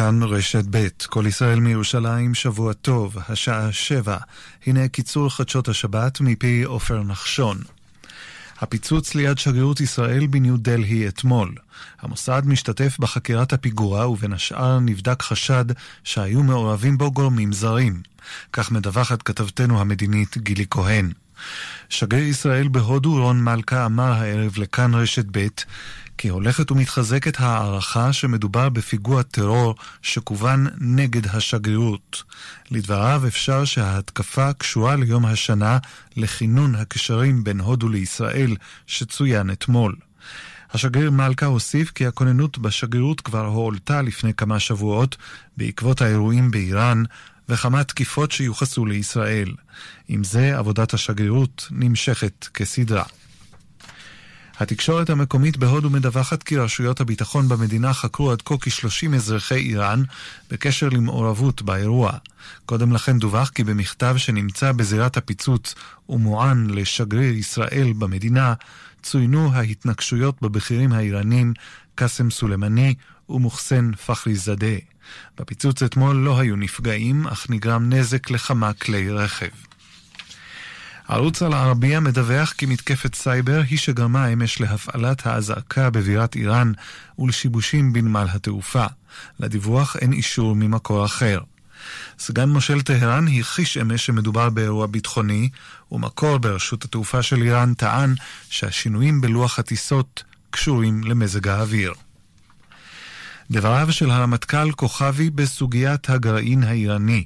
כאן רשת ב', כל ישראל מירושלים, שבוע טוב, השעה שבע. הנה קיצור חדשות השבת מפי עופר נחשון. הפיצוץ ליד שגרירות ישראל בניו דלהי אתמול. המוסד משתתף בחקירת הפיגוע ובין השאר נבדק חשד שהיו מעורבים בו גורמים זרים. כך מדווחת כתבתנו המדינית גילי כהן. שגריר ישראל בהודו רון מלכה אמר הערב לכאן רשת ב' כי הולכת ומתחזקת הערכה שמדובר בפיגוע טרור שכוון נגד השגרירות. לדבריו אפשר שההתקפה קשורה ליום השנה לכינון הקשרים בין הודו לישראל שצוין אתמול. השגריר מלכה הוסיף כי הכוננות בשגרירות כבר הועלתה לפני כמה שבועות בעקבות האירועים באיראן וכמה תקיפות שיוחסו לישראל. עם זה, עבודת השגרירות נמשכת כסדרה. התקשורת המקומית בהודו מדווחת כי רשויות הביטחון במדינה חקרו עד כה כ-30 אזרחי איראן בקשר למעורבות באירוע. קודם לכן דווח כי במכתב שנמצא בזירת הפיצוץ ומוען לשגריר ישראל במדינה, צוינו ההתנגשויות בבכירים האיראנים קאסם סולימני ומוחסן פחרי זאדה. בפיצוץ אתמול לא היו נפגעים, אך נגרם נזק לכמה כלי רכב. ערוץ אל-ערבייה מדווח כי מתקפת סייבר היא שגרמה אמש להפעלת האזעקה בבירת איראן ולשיבושים בנמל התעופה. לדיווח אין אישור ממקור אחר. סגן מושל טהרן הכחיש אמש שמדובר באירוע ביטחוני, ומקור ברשות התעופה של איראן טען שהשינויים בלוח הטיסות קשורים למזג האוויר. דבריו של הרמטכ"ל כוכבי בסוגיית הגרעין האיראני.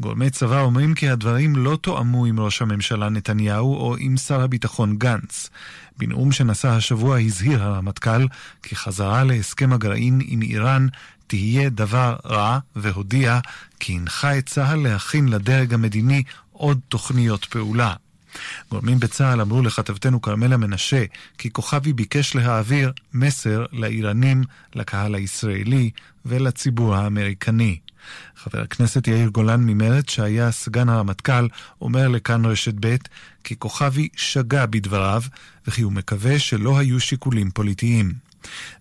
גורמי צבא אומרים כי הדברים לא תואמו עם ראש הממשלה נתניהו או עם שר הביטחון גנץ. בנאום שנשא השבוע הזהיר הרמטכ"ל כי חזרה להסכם הגרעין עם איראן תהיה דבר רע, והודיע כי הנחה את צה"ל להכין לדרג המדיני עוד תוכניות פעולה. גורמים בצה"ל אמרו לכתבתנו כרמלה מנשה כי כוכבי ביקש להעביר מסר לאיראנים, לקהל הישראלי ולציבור האמריקני. חבר הכנסת יאיר גולן ממרצ, שהיה סגן הרמטכ"ל, אומר לכאן רשת ב' כי כוכבי שגה בדבריו, וכי הוא מקווה שלא היו שיקולים פוליטיים.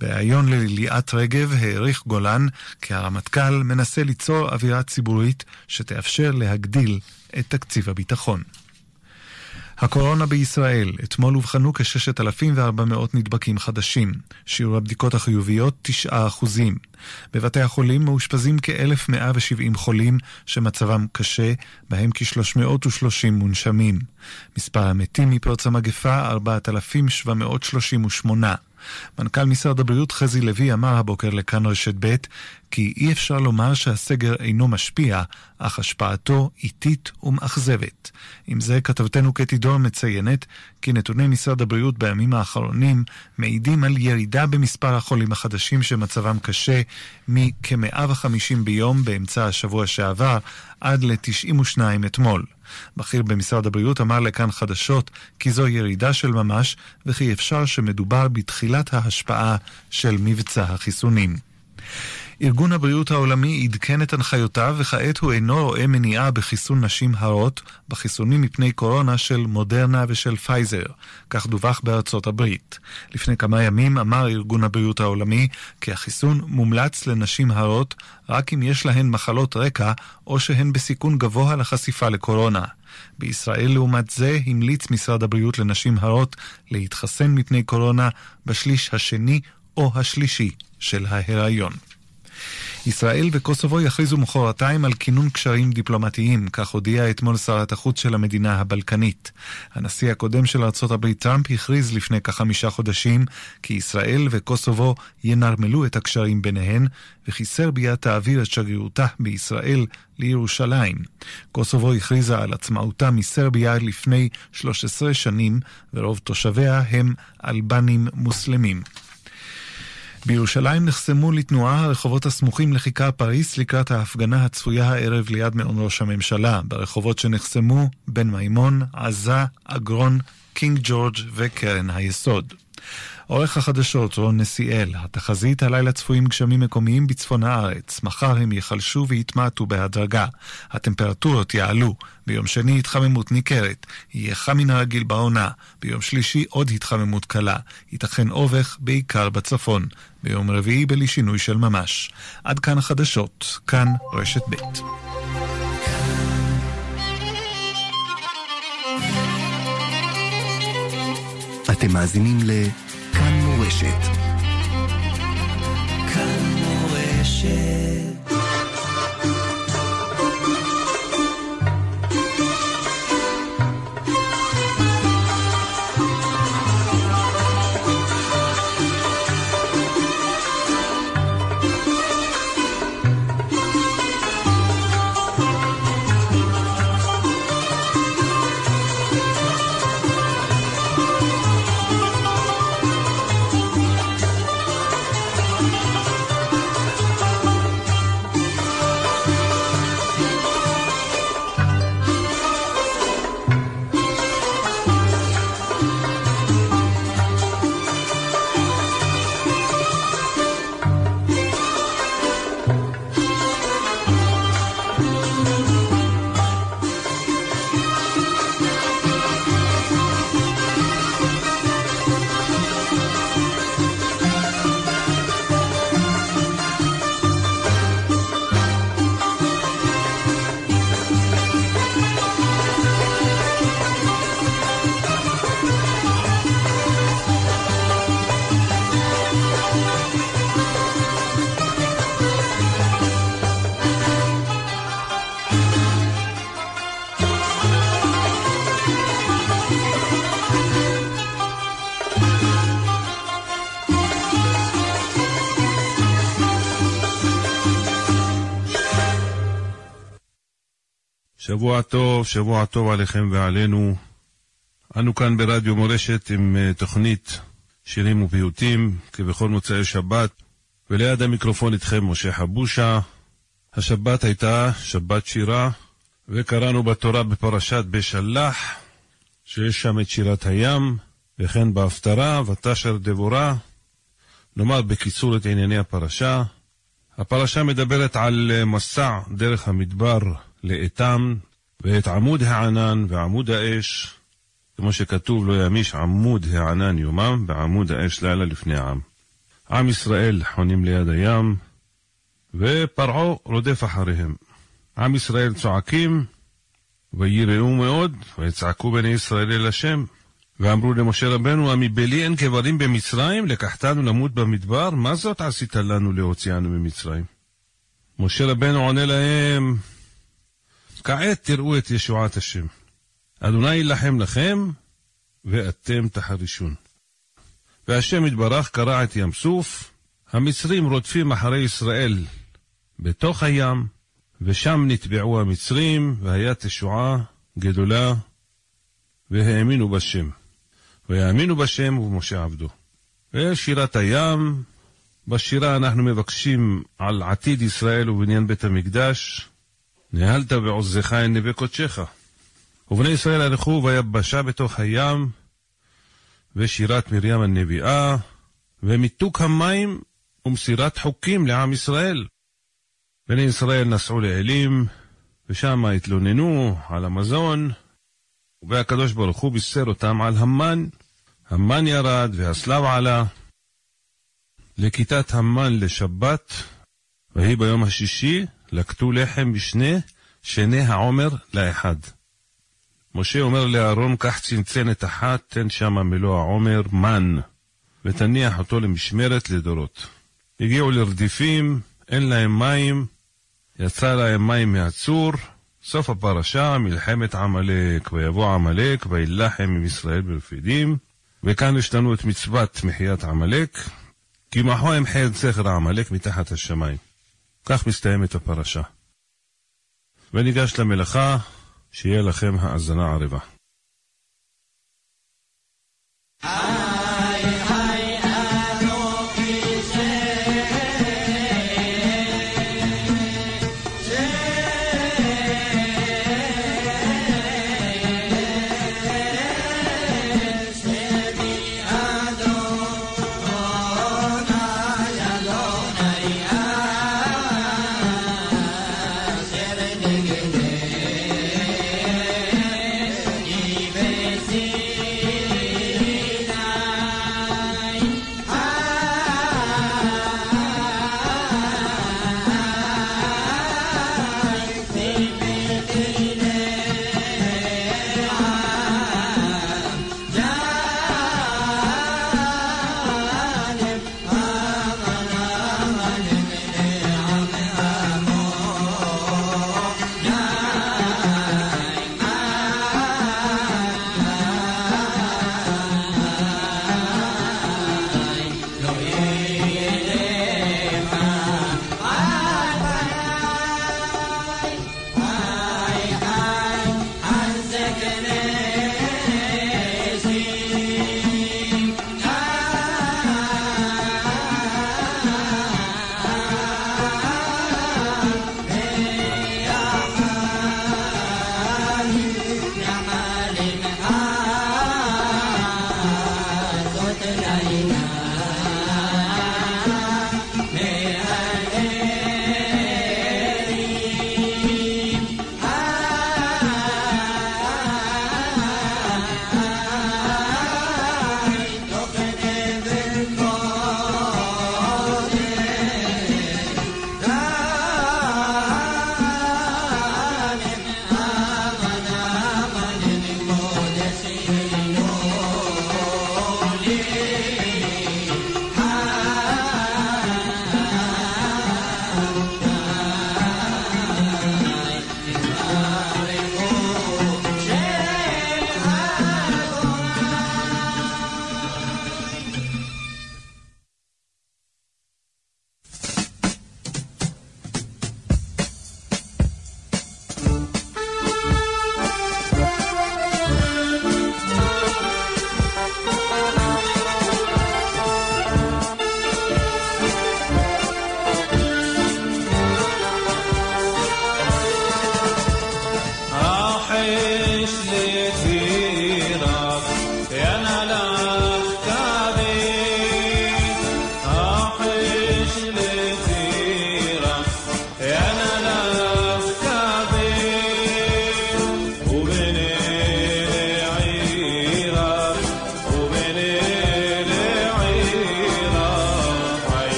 בריאיון לליאת רגב העריך גולן כי הרמטכ"ל מנסה ליצור אווירה ציבורית שתאפשר להגדיל את תקציב הביטחון. הקורונה בישראל, אתמול אובחנו כ-6,400 נדבקים חדשים. שיעור הבדיקות החיוביות 9%. בבתי החולים מאושפזים כ-1,170 חולים שמצבם קשה, בהם כ-330 מונשמים. מספר המתים מפרוץ המגפה 4,738. מנכ"ל משרד הבריאות חזי לוי אמר הבוקר לכאן רשת ב' כי אי אפשר לומר שהסגר אינו משפיע, אך השפעתו איטית ומאכזבת. עם זה כתבתנו קטי דור מציינת כי נתוני משרד הבריאות בימים האחרונים מעידים על ירידה במספר החולים החדשים שמצבם קשה מכ-150 ביום באמצע השבוע שעבר עד ל-92 אתמול. בכיר במשרד הבריאות אמר לכאן חדשות כי זו ירידה של ממש וכי אפשר שמדובר בתחילת ההשפעה של מבצע החיסונים. ארגון הבריאות העולמי עדכן את הנחיותיו וכעת הוא אינו רואה מניעה בחיסון נשים הרות בחיסונים מפני קורונה של מודרנה ושל פייזר, כך דווח בארצות הברית. לפני כמה ימים אמר ארגון הבריאות העולמי כי החיסון מומלץ לנשים הרות רק אם יש להן מחלות רקע או שהן בסיכון גבוה לחשיפה לקורונה. בישראל לעומת זה המליץ משרד הבריאות לנשים הרות להתחסן מפני קורונה בשליש השני או השלישי של ההיריון. ישראל וקוסובו יכריזו מחרתיים על כינון קשרים דיפלומטיים, כך הודיעה אתמול שרת החוץ של המדינה הבלקנית. הנשיא הקודם של ארה"ב טראמפ הכריז לפני כחמישה חודשים כי ישראל וקוסובו ינרמלו את הקשרים ביניהן, וכי סרביה תעביר את שגרירותה בישראל לירושלים. קוסובו הכריזה על עצמאותה מסרביה לפני 13 שנים, ורוב תושביה הם אלבנים מוסלמים. בירושלים נחסמו לתנועה הרחובות הסמוכים לכיכר פריס לקראת ההפגנה הצפויה הערב ליד מעון ראש הממשלה. ברחובות שנחסמו בן מימון, עזה, אגרון, קינג ג'ורג' וקרן היסוד. עורך החדשות רון נסיאל, התחזית הלילה צפויים גשמים מקומיים בצפון הארץ, מחר הם ייחלשו ויתמעטו בהדרגה. הטמפרטורות יעלו, ביום שני התחממות ניכרת, יהיה חם מן הרגיל בעונה, ביום שלישי עוד התחממות קלה, ייתכן אובך בעיקר בצפון, ביום רביעי בלי שינוי של ממש. עד כאן החדשות, כאן רשת ב'. אתם מאזינים לכאן מורשת. כאן מורשת שבוע טוב, שבוע טוב עליכם ועלינו. אנו כאן ברדיו מורשת עם אה, תוכנית שירים ופיוטים, כבכל מוצאי שבת, וליד המיקרופון איתכם משה חבושה. השבת הייתה שבת שירה, וקראנו בתורה בפרשת בשלח, שיש שם את שירת הים, וכן בהפטרה, ותשר דבורה. נאמר בקיצור את ענייני הפרשה. הפרשה מדברת על אה, מסע דרך המדבר לאיתם, ואת עמוד הענן ועמוד האש, כמו שכתוב, לא ימיש עמוד הענן יומם, ועמוד האש לילה לפני העם. עם ישראל חונים ליד הים, ופרעה רודף אחריהם. עם ישראל צועקים, ויראו מאוד, ויצעקו בני ישראל אל השם. ואמרו למשה רבנו, המבלי אין קברים במצרים, לקחתנו למות במדבר? מה זאת עשית לנו להוציאנו ממצרים? משה רבנו עונה להם, כעת תראו את ישועת השם. אדוני יילחם לכם, ואתם תחרישון. והשם יתברך קרע את ים סוף, המצרים רודפים אחרי ישראל בתוך הים, ושם נטבעו המצרים, והיה תשועה גדולה, והאמינו בשם. ויאמינו בשם ובמשה עבדו. ושירת הים, בשירה אנחנו מבקשים על עתיד ישראל ובניין בית המקדש, ניהלת בעוזך את נווה קודשך. ובני ישראל הלכו ביבשה בתוך הים, ושירת מרים הנביאה, ומיתוק המים ומסירת חוקים לעם ישראל. בני ישראל נסעו לאלים, ושם התלוננו על המזון, והקדוש ברוך הוא בישר אותם על המן. המן ירד והסלב עלה. לכיתת המן לשבת, ויהי ביום השישי, לקטו לחם בשני, שני העומר לאחד. משה אומר לאהרון, קח צנצנת אחת, תן שמה מלוא העומר, מן, ותניח אותו למשמרת לדורות. הגיעו לרדיפים, אין להם מים, יצא להם מים מהצור, סוף הפרשה, מלחמת עמלק, ויבוא עמלק, וילחם עם ישראל ברפידים, וכאן יש לנו את מצוות מחיית עמלק, כי מחו אמחה את זכר העמלק מתחת השמיים. כך מסתיימת הפרשה. וניגש למלאכה, שיהיה לכם האזנה ערבה.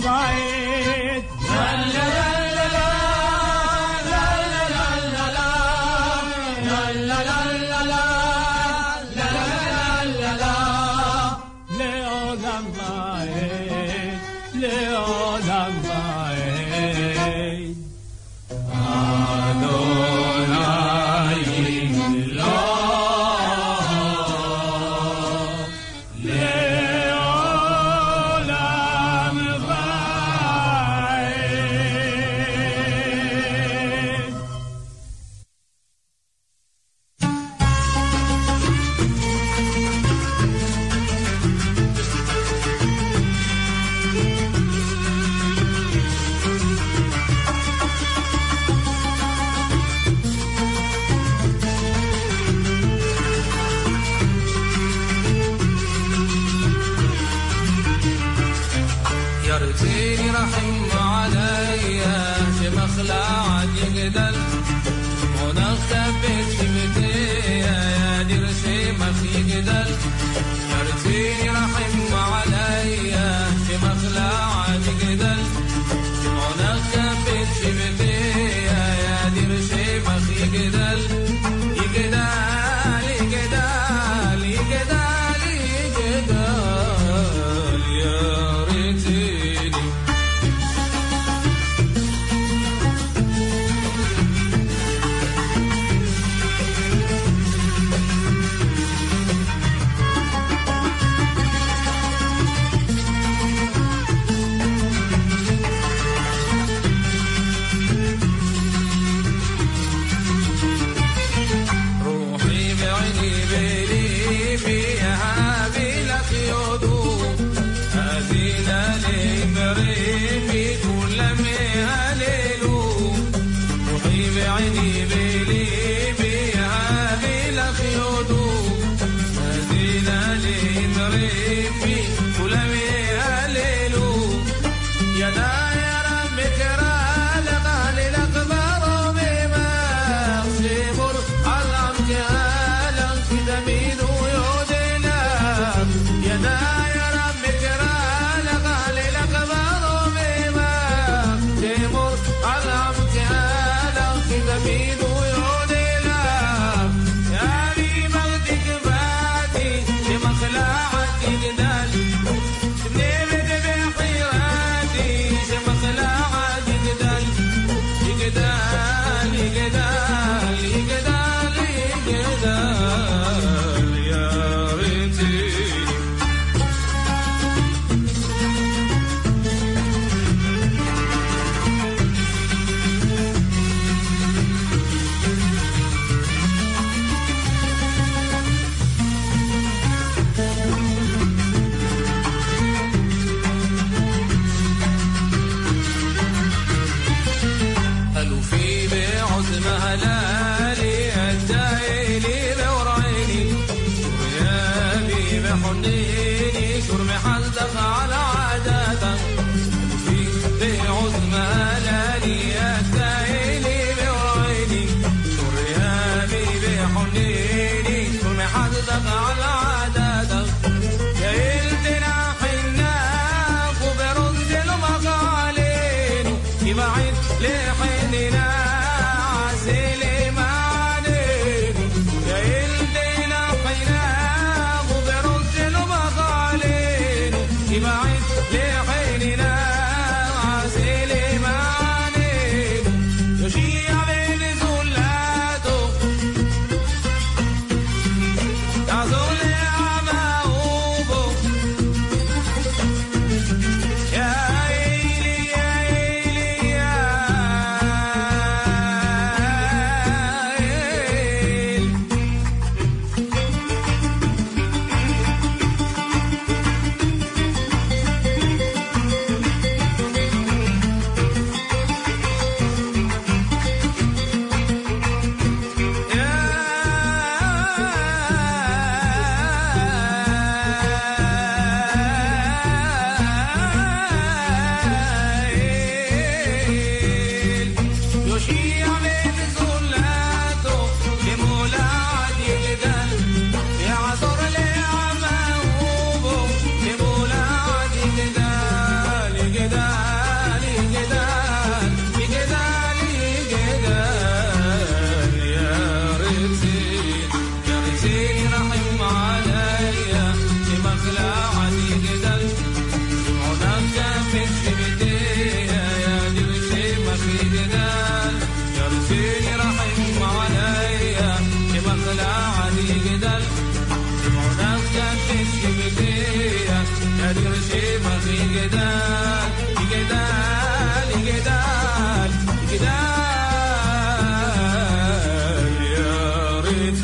Bye.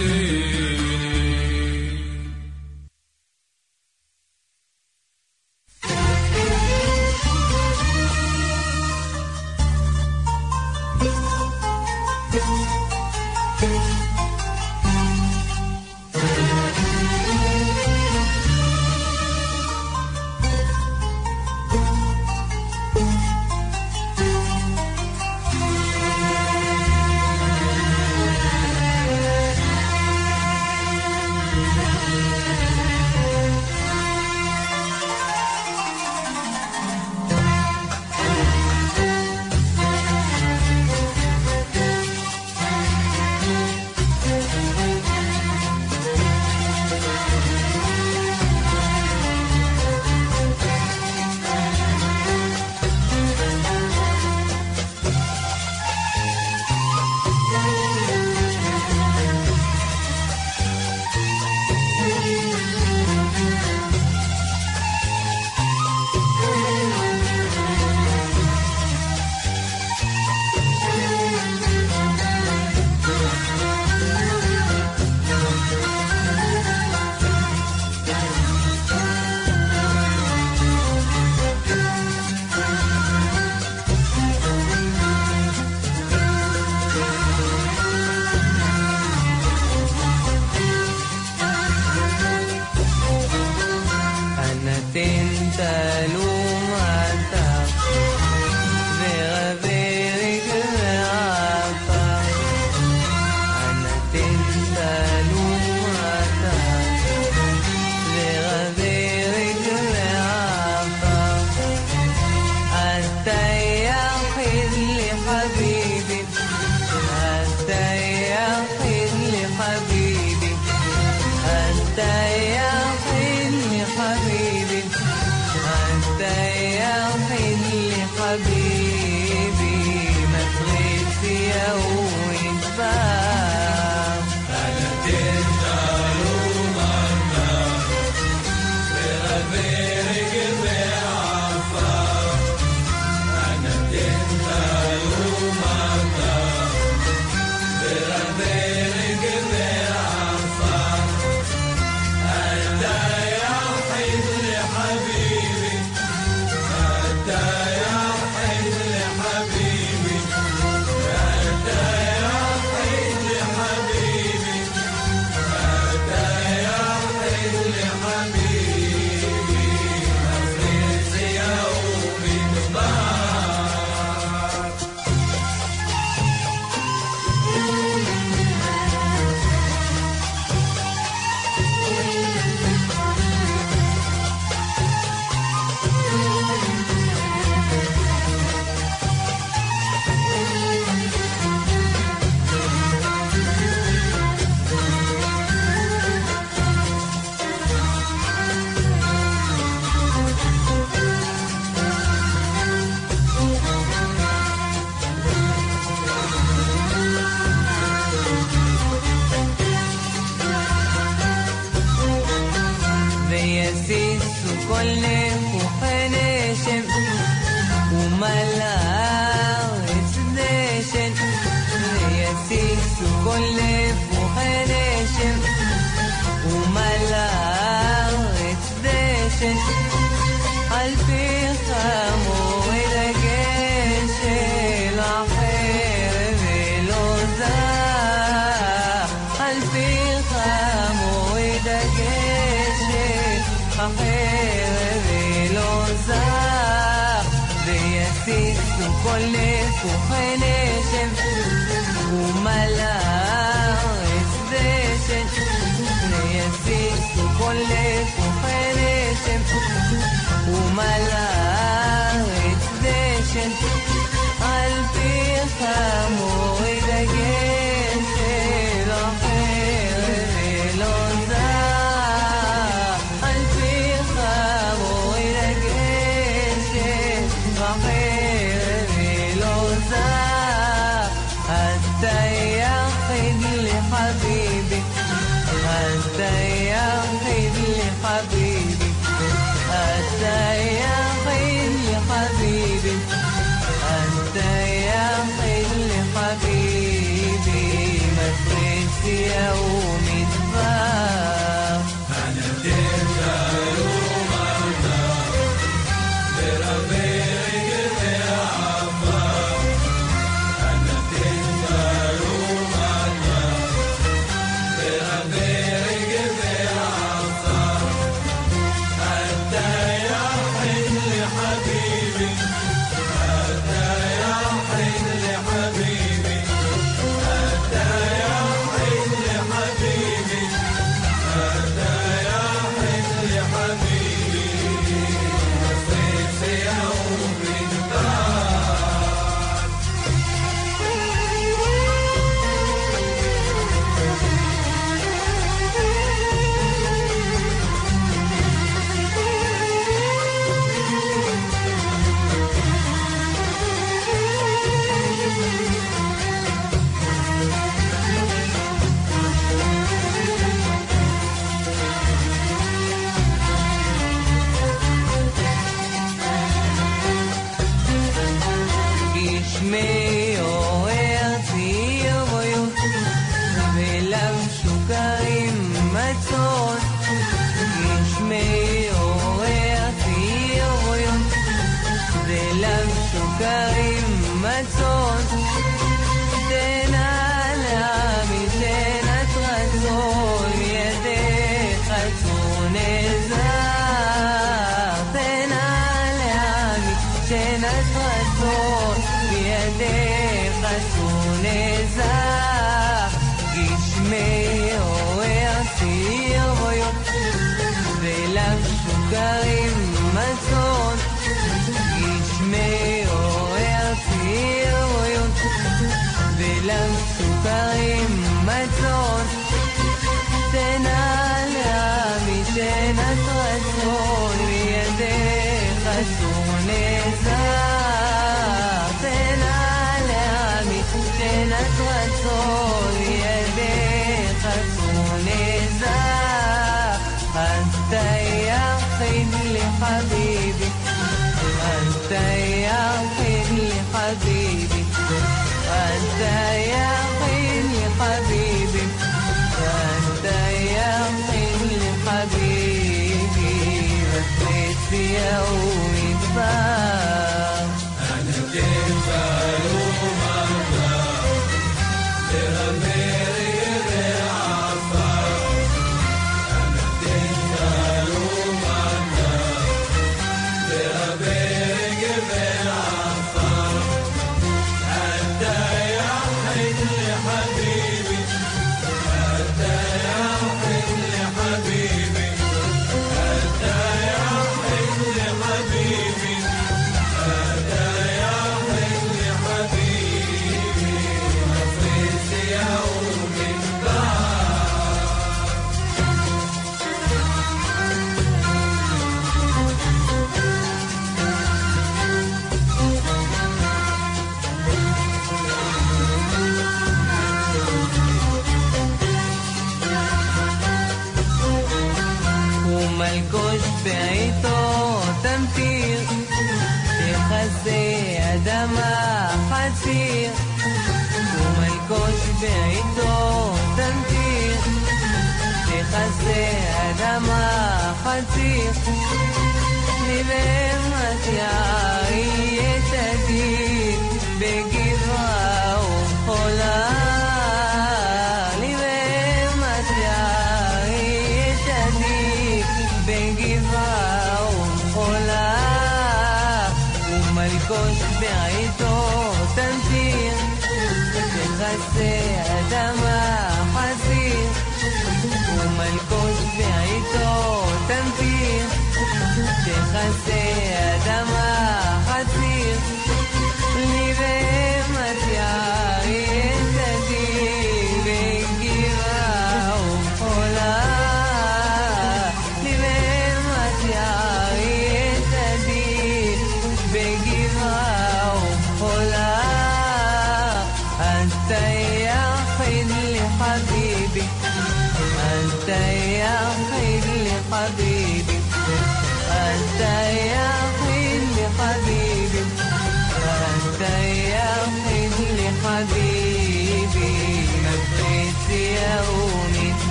easy. lève pour un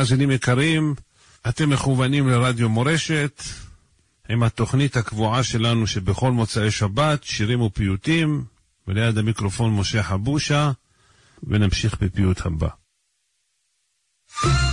מאזינים יקרים, אתם מכוונים לרדיו מורשת עם התוכנית הקבועה שלנו שבכל מוצאי שבת, שירים ופיוטים, וליד המיקרופון משה חבושה, ונמשיך בפיוט הבא. thank you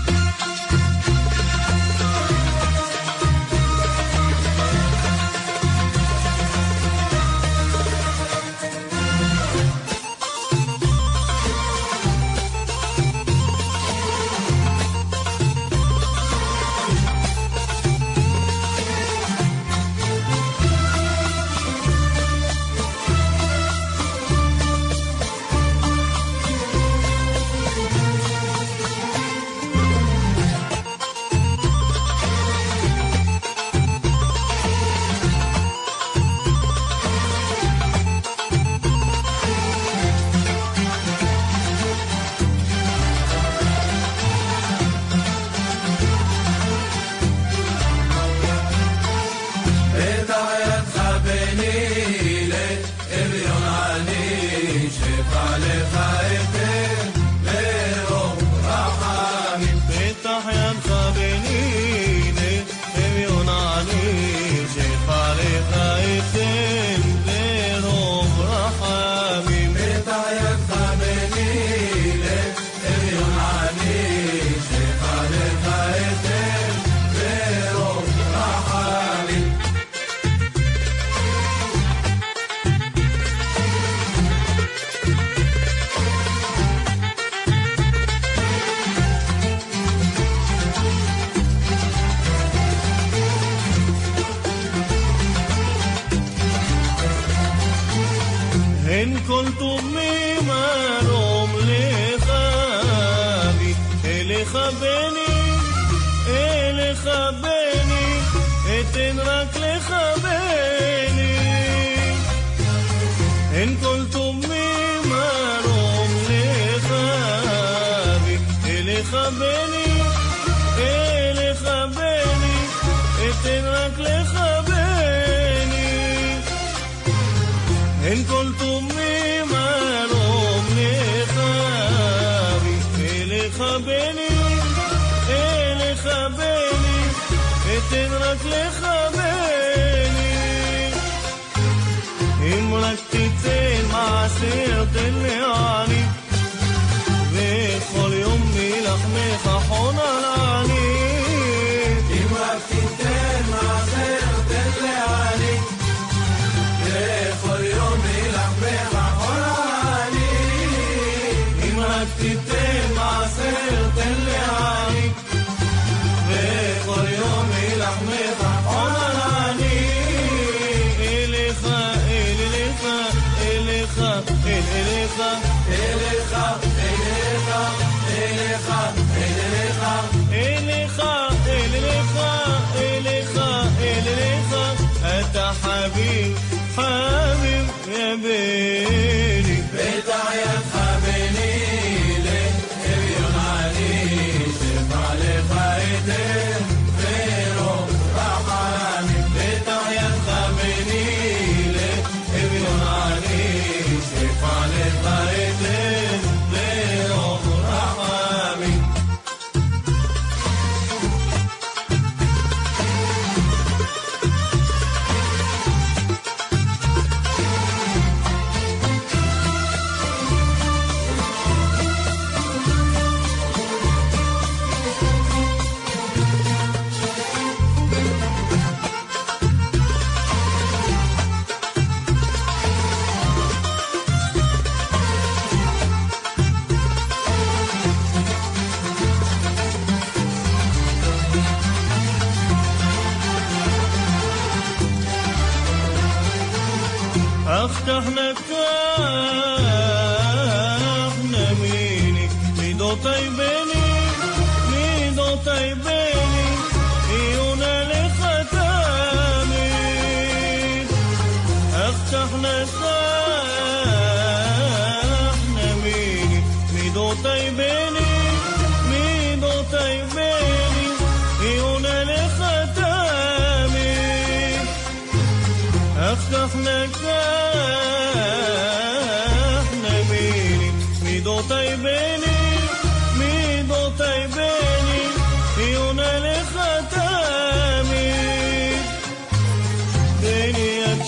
de hotel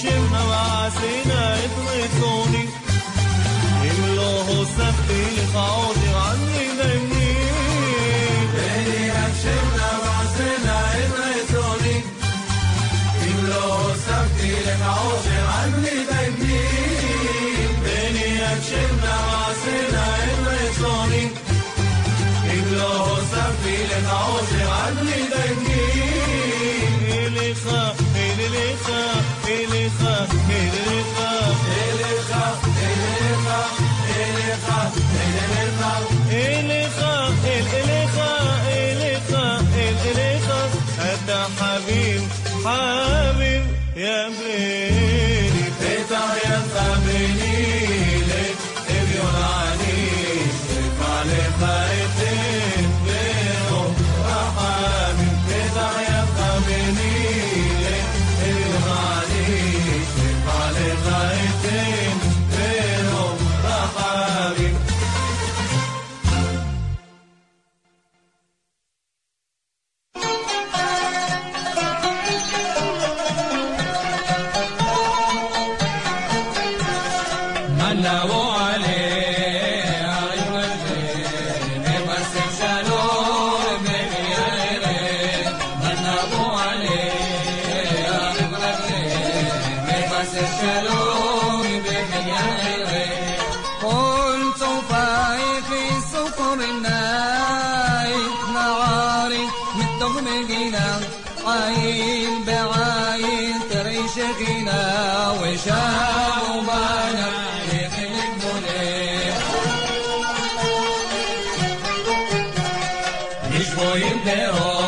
شمنا وعسينا يطلقوني אם לא הוספתי לך עוד הרעני דמי בני השם נעשנה את רצוני אם לא הוספתי לך עוד הרעני דמי בני השם נעשנה את רצוני אם לא הוספתי לך עוד הרעני boyum there.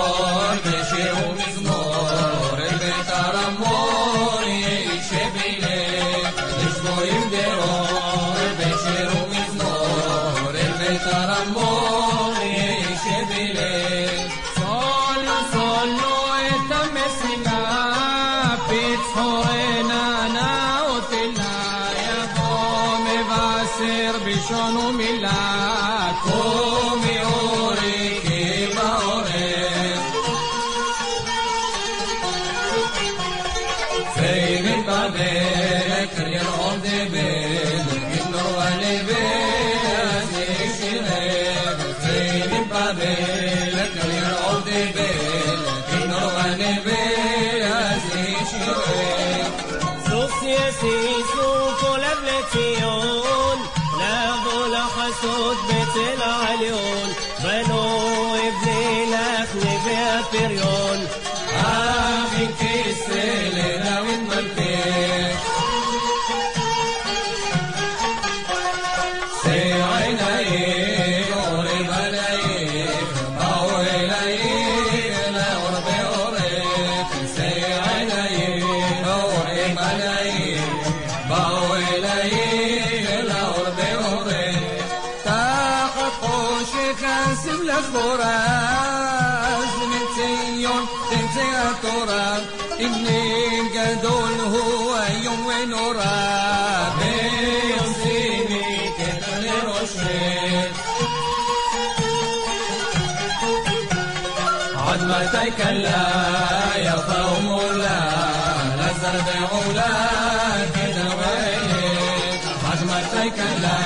مولاك دعيت رحمتك لا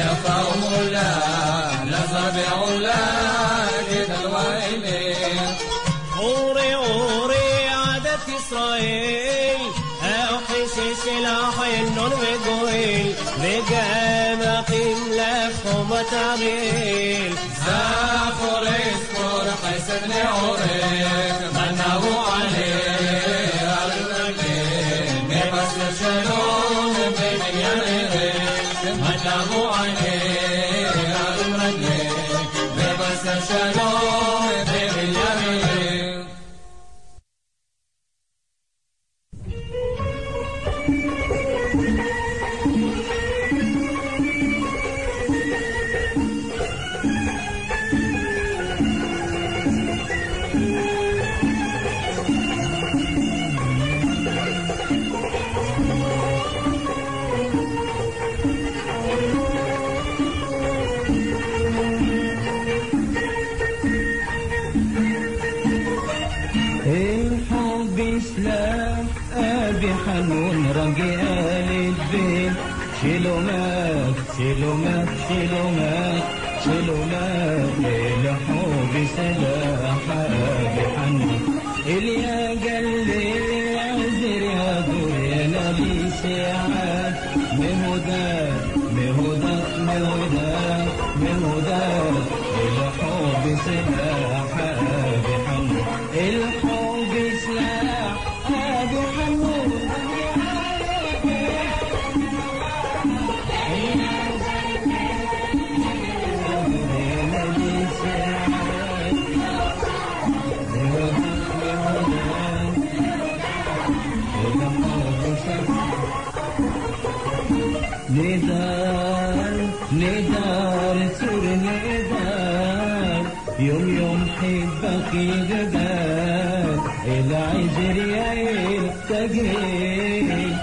يفا مولا لصبي علاك دعيت أوري أوري عادت إسرائيل أو حسيس الأحين نون وقويل بجامقين لفهم وتعبيل زافر اسكور حسن عوريل.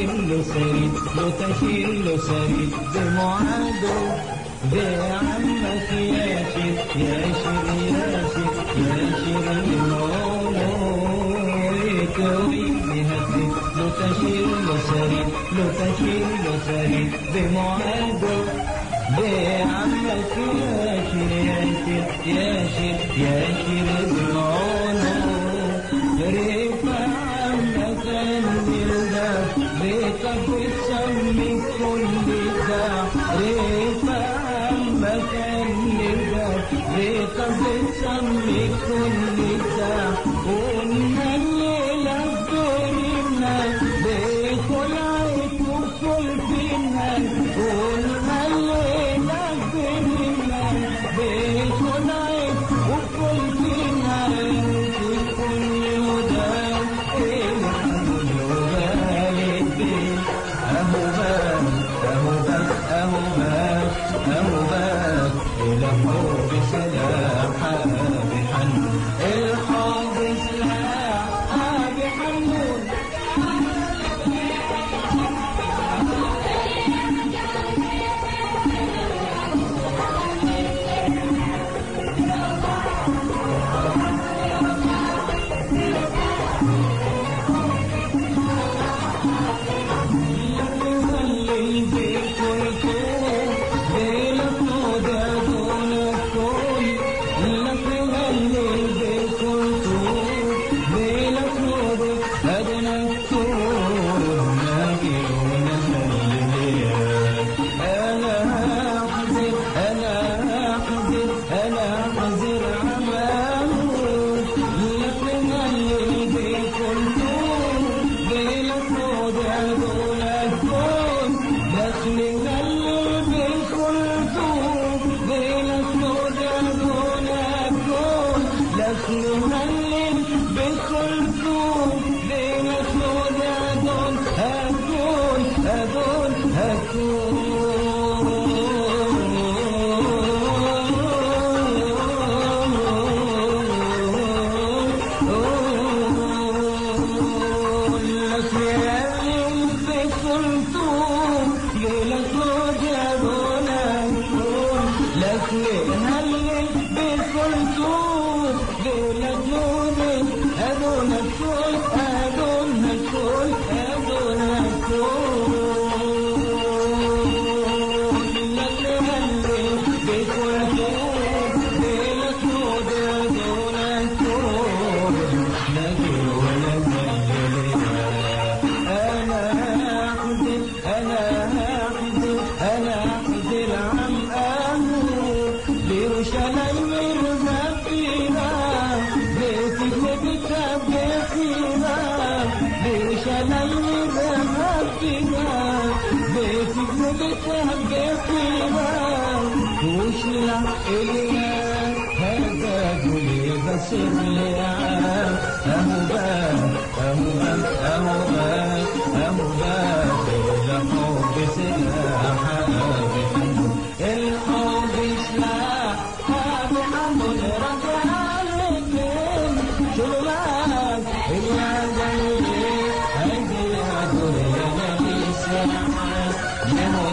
شيل سريد موتى شيل سريد دموعه ذي عمك يا شيخ يا شيخ يا شيخ يا شيخ المولود ويدها لو تشيل سريد لو تشيل سريد بمعاد ذي عمك يا شيخ يا شيخ يا شيخ المولود Demo.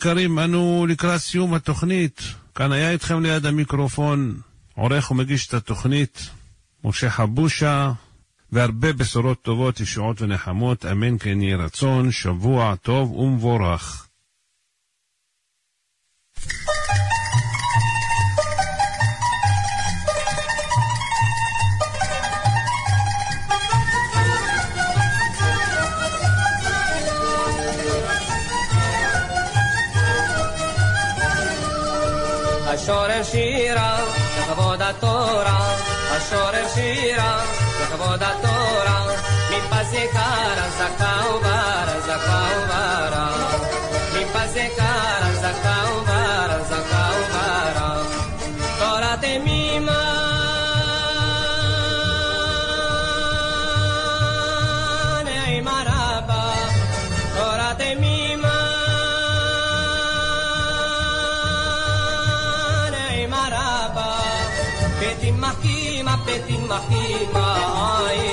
יקרים, אנו לקראת סיום התוכנית. כאן היה איתכם ליד המיקרופון עורך ומגיש את התוכנית, משה חבושה, והרבה בשורות טובות, ישועות ונחמות, אמן כן יהי רצון, שבוע טוב ומבורך. שירה, לכבוד התורה, השורר שירה, לכבוד התורה, מפסי קרא, זכה וברה, זכה וברה, מפסי קרא, זכה فاطمة فيما عاين